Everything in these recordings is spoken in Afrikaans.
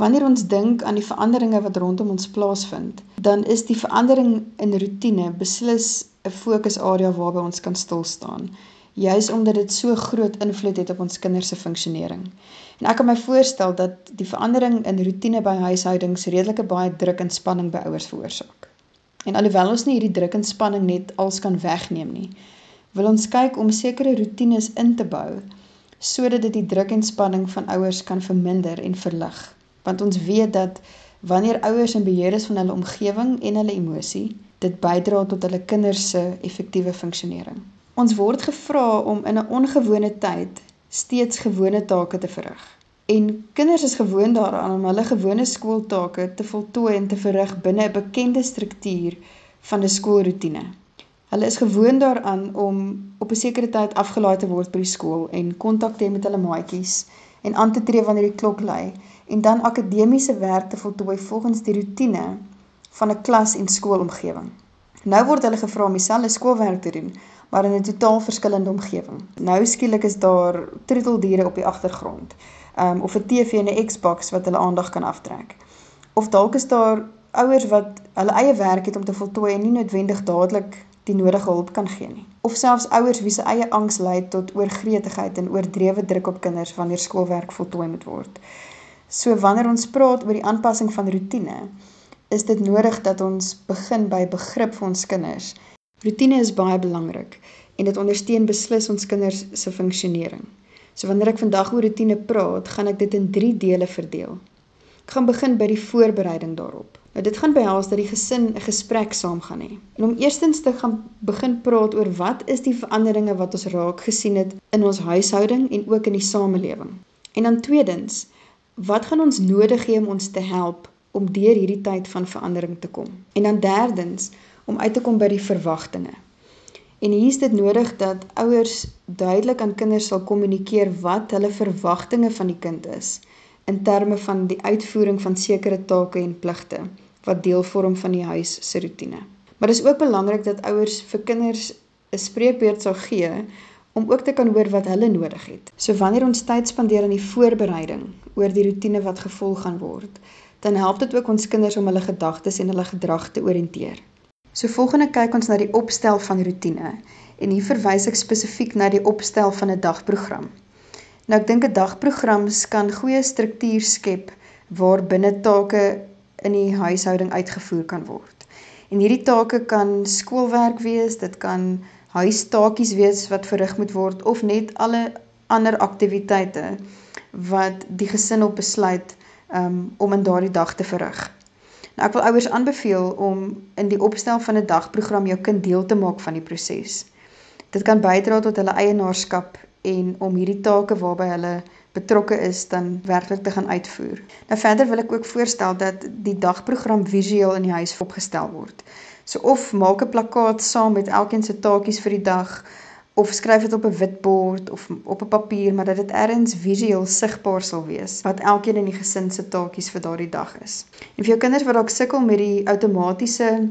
Wanneer ons dink aan die veranderinge wat rondom ons plaasvind, dan is die verandering in roetine beslis 'n fokusarea waarby ons kan stil staan juis omdat dit so groot invloed het op ons kinders se funksionering. En ek kan my voorstel dat die verandering in rotine by huishoudings redelike baie druk en spanning by ouers veroorsaak. En alhoewel ons nie hierdie druk en spanning net als kan wegneem nie, wil ons kyk om sekere rotines in te bou sodat dit die druk en spanning van ouers kan verminder en verlig. Want ons weet dat wanneer ouers in beheer is van hulle omgewing en hulle emosie, dit bydra tot hulle kinders se effektiewe funksionering. Ons word gevra om in 'n ongewone tyd steeds gewone take te verrig. En kinders is gewoond daaraan om hulle gewone skooltake te voltooi en te verrig binne 'n bekende struktuur van 'n skoolroetine. Hulle is gewoond daaraan om op 'n sekere tyd afgelaai te word by die skool en kontak te hê met hulle maatjies en aan te tree wanneer die klok lui en dan akademiese werk te voltooi volgens die roetine van 'n klas en skoolomgewing. Nou word hulle gevra om dieselfde skoolwerk te doen, maar in 'n totaal verskillende omgewing. Nou skielik is daar troeteldiere op die agtergrond. Um of 'n TV en 'n Xbox wat hulle aandag kan aftrek. Of dalk is daar ouers wat hulle eie werk het om te voltooi en nie noodwendig dadelik die nodige hulp kan gee nie. Of selfs ouers wie se eie angs lei tot oorgretigheid en oordrewe druk op kinders wanneer skoolwerk voltooi moet word. So wanneer ons praat oor die aanpassing van rotine, is dit nodig dat ons begin by begrip vir ons kinders Routine is baie belangrik en dit ondersteun beslis ons kinders se funksionering. So wanneer ek vandag oor routine praat, gaan ek dit in 3 dele verdeel. Ek gaan begin by die voorbereiding daarop. Nou dit gaan behels dat die gesin 'n gesprek saam gaan hê. En om eerstens te gaan begin praat oor wat is die veranderinge wat ons raak gesien het in ons huishouding en ook in die samelewing. En dan tweedens, wat gaan ons nodig hê om ons te help om deur hierdie tyd van verandering te kom? En dan derdens, om uit te kom by die verwagtinge. En hier is dit nodig dat ouers duidelik aan kinders sal kommunikeer wat hulle verwagtinge van die kind is in terme van die uitvoering van sekere take en pligte wat deel vorm van die huis se rotine. Maar dis ook belangrik dat ouers vir kinders 'n spreekbeurt sal gee om ook te kan hoor wat hulle nodig het. So wanneer ons tyd spandeer aan die voorbereiding oor die rotine wat gevolg gaan word, dan help dit ook ons kinders om hulle gedagtes en hulle gedrag te orienteer. So volgende kyk ons na die opstel van rotine en hier verwys ek spesifiek na die opstel van 'n dagprogram. Nou ek dink 'n dagprogram kan goeie struktuur skep waar binne take in die huishouding uitgevoer kan word. En hierdie take kan skoolwerk wees, dit kan huistaakies wees wat verrig moet word of net alle ander aktiwiteite wat die gesin op besluit um, om in daardie dag te verrig. Nou ek wil ouers aanbeveel om in die opstel van 'n dagprogram jou kind deel te maak van die proses. Dit kan bydra tot hulle eienaarskap en om hierdie take waarby hulle betrokke is dan werklik te gaan uitvoer. Nou verder wil ek ook voorstel dat die dagprogram visueel in die huis opgestel word. So of maak 'n plakkaat saam met elkeen se taakies vir die dag of skryf dit op 'n wit bord of op 'n papier, maar dat dit ergens visueel sigbaar sal wees wat elkeen in die gesin se taakies vir daardie dag is. En vir jou kinders wat dalk sukkel met die outomatiese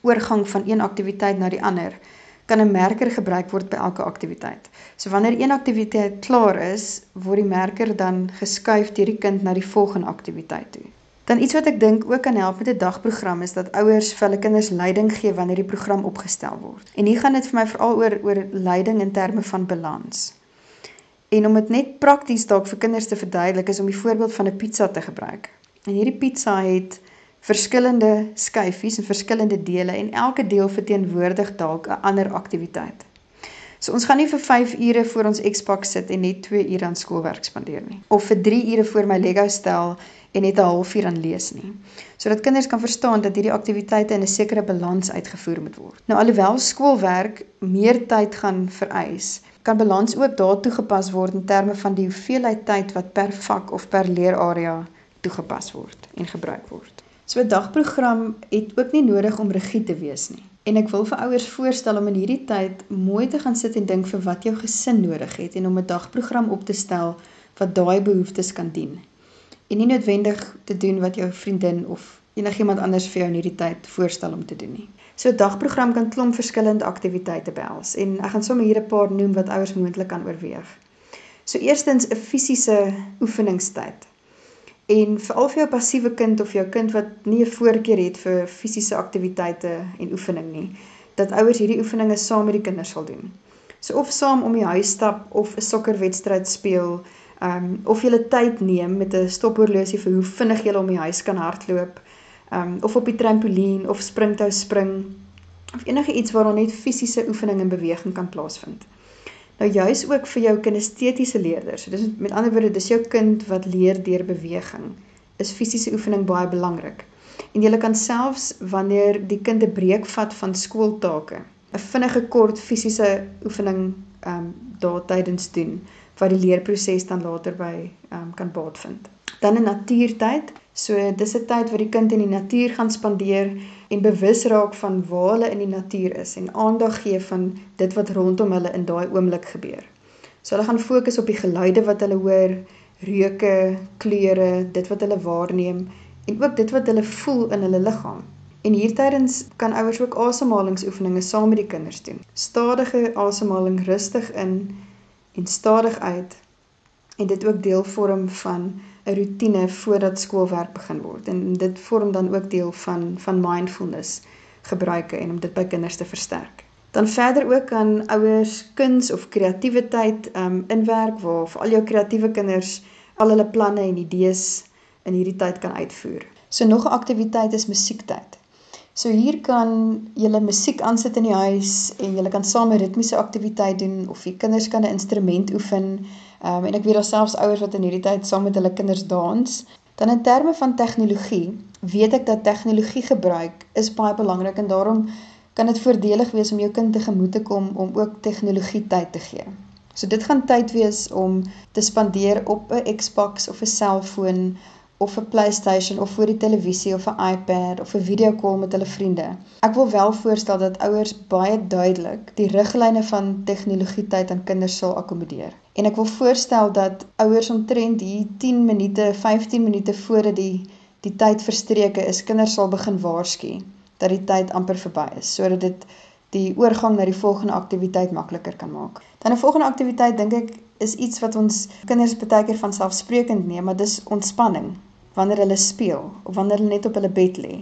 oorgang van een aktiwiteit na die ander, kan 'n merker gebruik word by elke aktiwiteit. So wanneer een aktiwiteit klaar is, word die merker dan geskuif deur die kind na die volgende aktiwiteit toe. Dan iets wat ek dink ook kan help met 'n dagprogram is dat ouers vir hulle kinders leiding gee wanneer die program opgestel word. En hier gaan dit vir my veral oor oor leiding in terme van balans. En om dit net prakties dalk vir kinders te verduidelik is om die voorbeeld van 'n pizza te gebruik. En hierdie pizza het verskillende skyfies en verskillende dele en elke deel verteenwoordig dalk 'n ander aktiwiteit. So ons gaan nie vir 5 ure voor ons Xbox sit en net 2 ure aan skoolwerk spandeer nie. Of vir 3 ure voor my Lego stel en net 'n halfuur aan lees nie. Sodat kinders kan verstaan dat hierdie aktiwiteite in 'n sekere balans uitgevoer moet word. Nou alhoewel skoolwerk meer tyd gaan vereis, kan balans ook daartoe gepas word in terme van die hoeveelheid tyd wat per vak of per leerarea toegepas word en gebruik word. So 'n dagprogram het ook nie nodig om rigied te wees nie. En ek wil vir ouers voorstel om in hierdie tyd mooi te gaan sit en dink vir wat jou gesin nodig het en om 'n dagprogram op te stel wat daai behoeftes kan dien en nie noodwendig te doen wat jou vriendin of enigiemand anders vir jou in hierdie tyd voorstel om te doen nie. So 'n dagprogram kan klomp verskillende aktiwiteite behels en ek gaan sommer hier 'n paar noem wat ouers moontlik kan oorweeg. So eerstens 'n fisiese oefeningstyd. En veral vir jou passiewe kind of jou kind wat nie 'n voorkeur het vir fisiese aktiwiteite en oefening nie, dat ouers hierdie oefeninge saam met die kinders sal doen. So of saam om die huis stap of 'n sokkerwedstryd speel, ehm um, of jy tyd neem met 'n stophorlosie vir hoe vinnig jy om die huis kan hardloop, ehm um, of op die trampolien of springtou spring of enige iets waar daar net fisiese oefening en beweging kan plaasvind. Nou juis ook vir jou kinestetiese leerders. So dis met ander woorde, dis jou kind wat leer deur beweging. Is fisiese oefening baie belangrik. En jy kan selfs wanneer die kind 'n breek vat van skooltake, 'n vinnige kort fisiese oefening ehm um, daar tydens doen wat die leerproses dan later by ehm um, kan baat vind. Dan 'n natuurtyd. So dis 'n tyd wat die kind in die natuur gaan spandeer en bewus raak van waar hulle in die natuur is en aandag gee van dit wat rondom hulle in daai oomblik gebeur. So hulle gaan fokus op die geluide wat hulle hoor, reuke, kleure, dit wat hulle waarneem en ook dit wat hulle voel in hulle liggaam. En hiertydens kan ouers ook asemhalingsoefeninge saam met die kinders doen. Stadige asemhaling rustig in en stadig uit en dit ook deel vorm van 'n rotine voordat skoolwerk begin word en dit vorm dan ook deel van van mindfulness gebruike en om dit by kinders te versterk. Dan verder ook kan ouers kuns of kreatiwiteit um inwerk waar vir al jou kreatiewe kinders al hulle planne en idees in hierdie tyd kan uitvoer. So nog 'n aktiwiteit is musiektyd. So hier kan julle musiek aansit in die huis en julle kan saam 'n ritmiese aktiwiteit doen of die kinders kan 'n instrument oefen Um, en ek weet daar selfs ouers wat in hierdie tyd saam met hulle kinders dans. Dan in terme van tegnologie, weet ek dat tegnologie gebruik is baie belangrik en daarom kan dit voordelig wees om jou kind te gemoed te kom om ook tegnologie tyd te gee. So dit gaan tyd wees om te spandeer op 'n Xbox of 'n selfoon of 'n PlayStation of voor die televisie of 'n iPad of 'n videokoll met hulle vriende. Ek wil wel voorstel dat ouers baie duidelik die riglyne van tegnologie tyd aan kinders sal akkommodeer. En ek wil voorstel dat ouers omtrent hier 10 minute, 15 minute voor die die tyd verstreke is, kinders sal begin waarsku dat die tyd amper verby is sodat dit die oorgang na die volgende aktiwiteit makliker kan maak. Dan 'n volgende aktiwiteit dink ek is iets wat ons kinders baie keer van selfsprekend neem, maar dis ontspanning wanneer hulle speel of wanneer hulle net op hulle bed lê.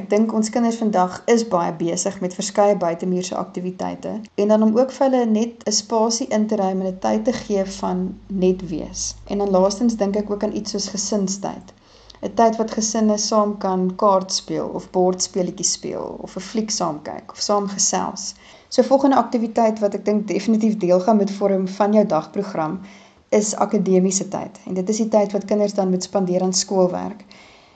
Ek dink ons kinders vandag is baie besig met verskeie buitemuurse aktiwiteite en dan om ook vir hulle net 'n spasie in te ruim en 'n tyd te gee van net wees. En dan laastens dink ek ook aan iets soos gesinstyd. 'n Tyd wat gesinne saam kan kaart speel of bordspeletjies speel of 'n fliek saam kyk of saam gesels. So volgende aktiwiteit wat ek dink definitief deel gaan met vorm van jou dagprogram is akademiese tyd. En dit is die tyd wat kinders dan moet spandeer aan skoolwerk.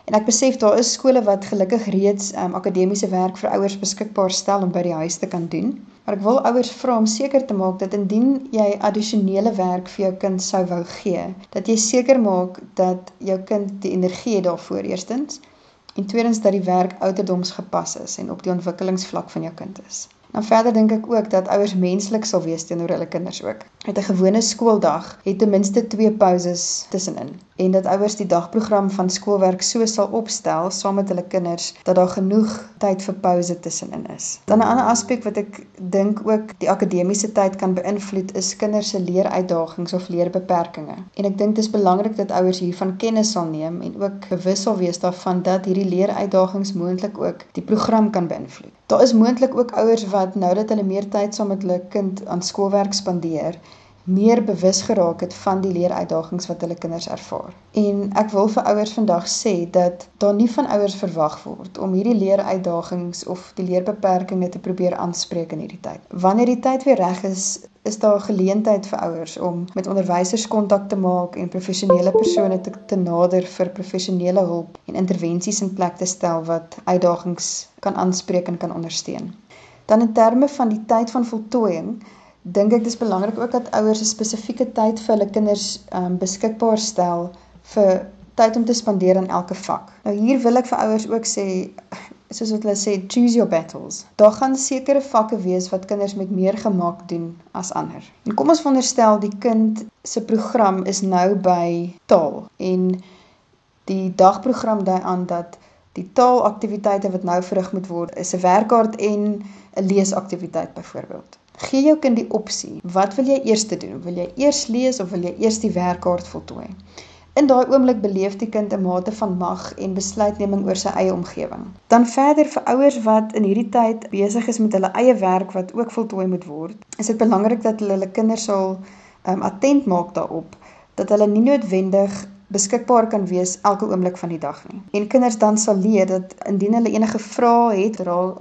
En ek besef daar is skole wat gelukkig reeds um, akademiese werk vir ouers beskikbaar stel om by die huis te kan doen. Maar ek wil ouers vra om seker te maak dat indien jy addisionele werk vir jou kind sou wou gee, dat jy seker maak dat jou kind die energie het daarvoor eerstens en tweedens dat die werk ouderdomsgepas is en op die ontwikkelingsvlak van jou kind is. Dan verder dink ek ook dat ouers menslik sal wees teenoor hulle kinders ook. Met 'n gewone skooldag het ten minste 2 pauses tussenin en dat ouers die dagprogram van skoolwerk so sal opstel saam met hulle kinders dat daar genoeg tyd vir pouse tussenin is. Dan 'n ander aspek wat ek dink ook die akademiese tyd kan beïnvloed is kinders se leeruitdagings of leerbeperkings. En ek dink dit is belangrik dat ouers hiervan kennis sal neem en ook bewus sal wees daarvan dat hierdie leeruitdagings moontlik ook die program kan beïnvloed. Daar is moontlik ook ouers wat nou dat hulle meer tyd saam met hulle kind aan skoolwerk spandeer, meer bewus geraak het van die leeruitdagings wat hulle kinders ervaar. En ek wil vir ouers vandag sê dat daar nie van ouers verwag word om hierdie leeruitdagings of die leerbeperkings te probeer aanspreek in hierdie tyd. Wanneer die tyd weer reg is, is daar geleentheid vir ouers om met onderwysers kontak te maak en professionele persone te, te nader vir professionele hulp en intervensies in plek te stel wat uitdagings kan aanspreek en kan ondersteun. Dan in terme van die tyd van voltooiing, dink ek dis belangrik ook dat ouers 'n spesifieke tyd vir hulle kinders um, beskikbaar stel vir tyd om te spandeer aan elke vak. Nou hier wil ek vir ouers ook sê soos wat hulle sê choose your battles. Daar gaan sekere vakke wees wat kinders met meer gemak doen as ander. En kom ons veronderstel die kind se program is nou by taal en die dagprogram dui aan dat die taalaktiwiteite wat nou verrig moet word is 'n werkkaart en 'n leesaktiwiteit byvoorbeeld. Gee jou kind die opsie. Wat wil jy eers doen? Wil jy eers lees of wil jy eers die werkkaart voltooi? In daai oomblik beleef die kind 'n mate van mag en besluitneming oor sy eie omgewing. Dan verder vir ouers wat in hierdie tyd besig is met hulle eie werk wat ook voltooi moet word, is dit belangrik dat hulle hulle kinders sal um, attent maak daarop dat hulle nie noodwendig beskikbaar kan wees elke oomblik van die dag nie. En kinders dan sal leer dat indien hulle enige vrae het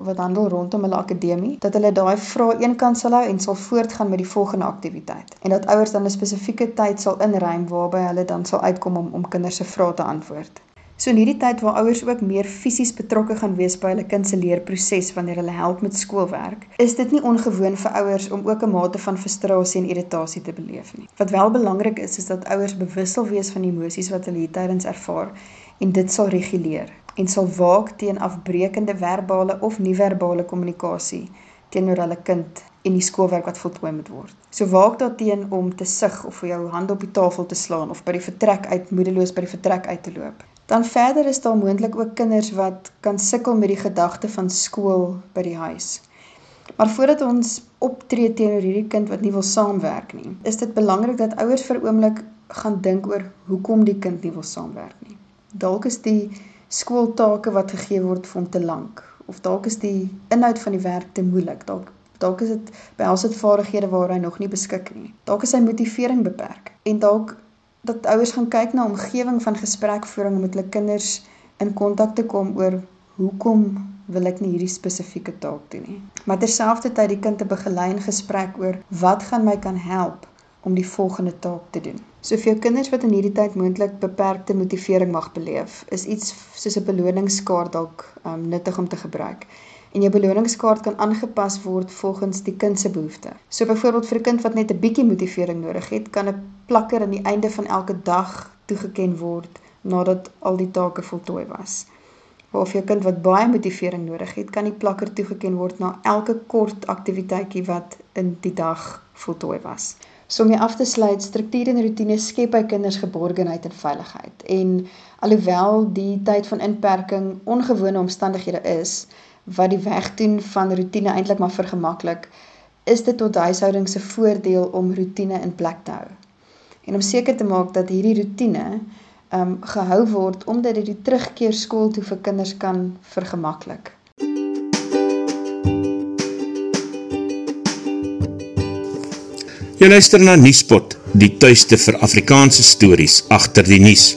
wat handel rondom hulle akademie, dat hulle daai vrae eenkant sal hou en sal voortgaan met die volgende aktiwiteit. En dat ouers dan 'n spesifieke tyd sal inruim waarby hulle dan sal uitkom om om kinders se vrae te antwoord. So in hierdie tyd waar ouers ook meer fisies betrokke gaan wees by hulle kind se leerproses wanneer hulle help met skoolwerk, is dit nie ongewoon vir ouers om ook 'n mate van frustrasie en irritasie te beleef nie. Wat wel belangrik is, is dat ouers bewus sal wees van die emosies wat hulle hiertydens ervaar en dit sal reguleer en sal waak teen afbreekende verbale of nie-verbale kommunikasie teenoor hulle kind en die skoolwerk wat voltooi moet word. So waak daarteen om te sug of vir jou hand op die tafel te slaan of by die vertrek uit moedeloos by die vertrek uit te loop. Dan verder is daar moontlik ook kinders wat kan sukkel met die gedagte van skool by die huis. Maar voordat ons optree teenoor hierdie kind wat nie wil saamwerk nie, is dit belangrik dat ouers vir oomblik gaan dink oor hoekom die kind nie wil saamwerk nie. Dalk is die skooltake wat gegee word vir hom te lank of dalk is die inhoud van die werk te moeilik. Dalk dalk is dit behels dit vaardighede waar hy nog nie beskik nie. Dalk is sy motivering beperk en dalk dat ouers gaan kyk na omgewing van gesprekvoering met hulle kinders in kontak te kom oor hoekom wil ek nie hierdie spesifieke taak doen nie. Maar terselfdertyd die kind te begelei in gesprek oor wat gaan my kan help om die volgende taak te doen. So vir jou kinders wat in hierdie tyd moontlik beperkte motivering mag beleef, is iets soos 'n beloningskaart dalk um, nuttig om te gebruik en jou beloningskaart kan aangepas word volgens die kind se behoeftes. So byvoorbeeld vir 'n kind wat net 'n bietjie motivering nodig het, kan 'n plakker aan die einde van elke dag toegeken word nadat al die take voltooi was. Of jou kind wat baie motivering nodig het, kan die plakker toegeken word na elke kort aktiwiteitjie wat in die dag voltooi was. So om jy af te sluit, struktuur en rotine skep by kinders geborgenheid en veiligheid. En alhoewel die tyd van inperking ongewone omstandighede is, wat die wegdoen van rotine eintlik maar vergemaklik, is dit tot huishouding se voordeel om rotine in plek te hou. En om seker te maak dat hierdie rotine um gehou word omdat dit die terugkeer skool toe vir kinders kan vergemaklik. Jy luister na Nuuspot, die tuiste vir Afrikaanse stories agter die nuus.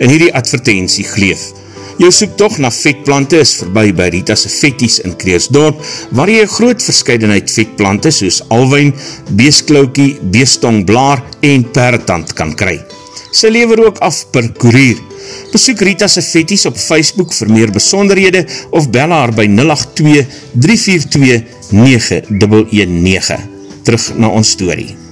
In hierdie advertensie gleef Jou soektocht na vetplante is voorbij by Rita's Vetties in Kreersdorp, waar jy een groot verscheidenheid vetplante soos alwijn, beesklaukie, beestong, en perretand kan kry. Sy lever ook af per koerier. Besoek Rita's Vetties op Facebook vir meer besonderhede of bel haar by 082 342 9119. Terug na ons story.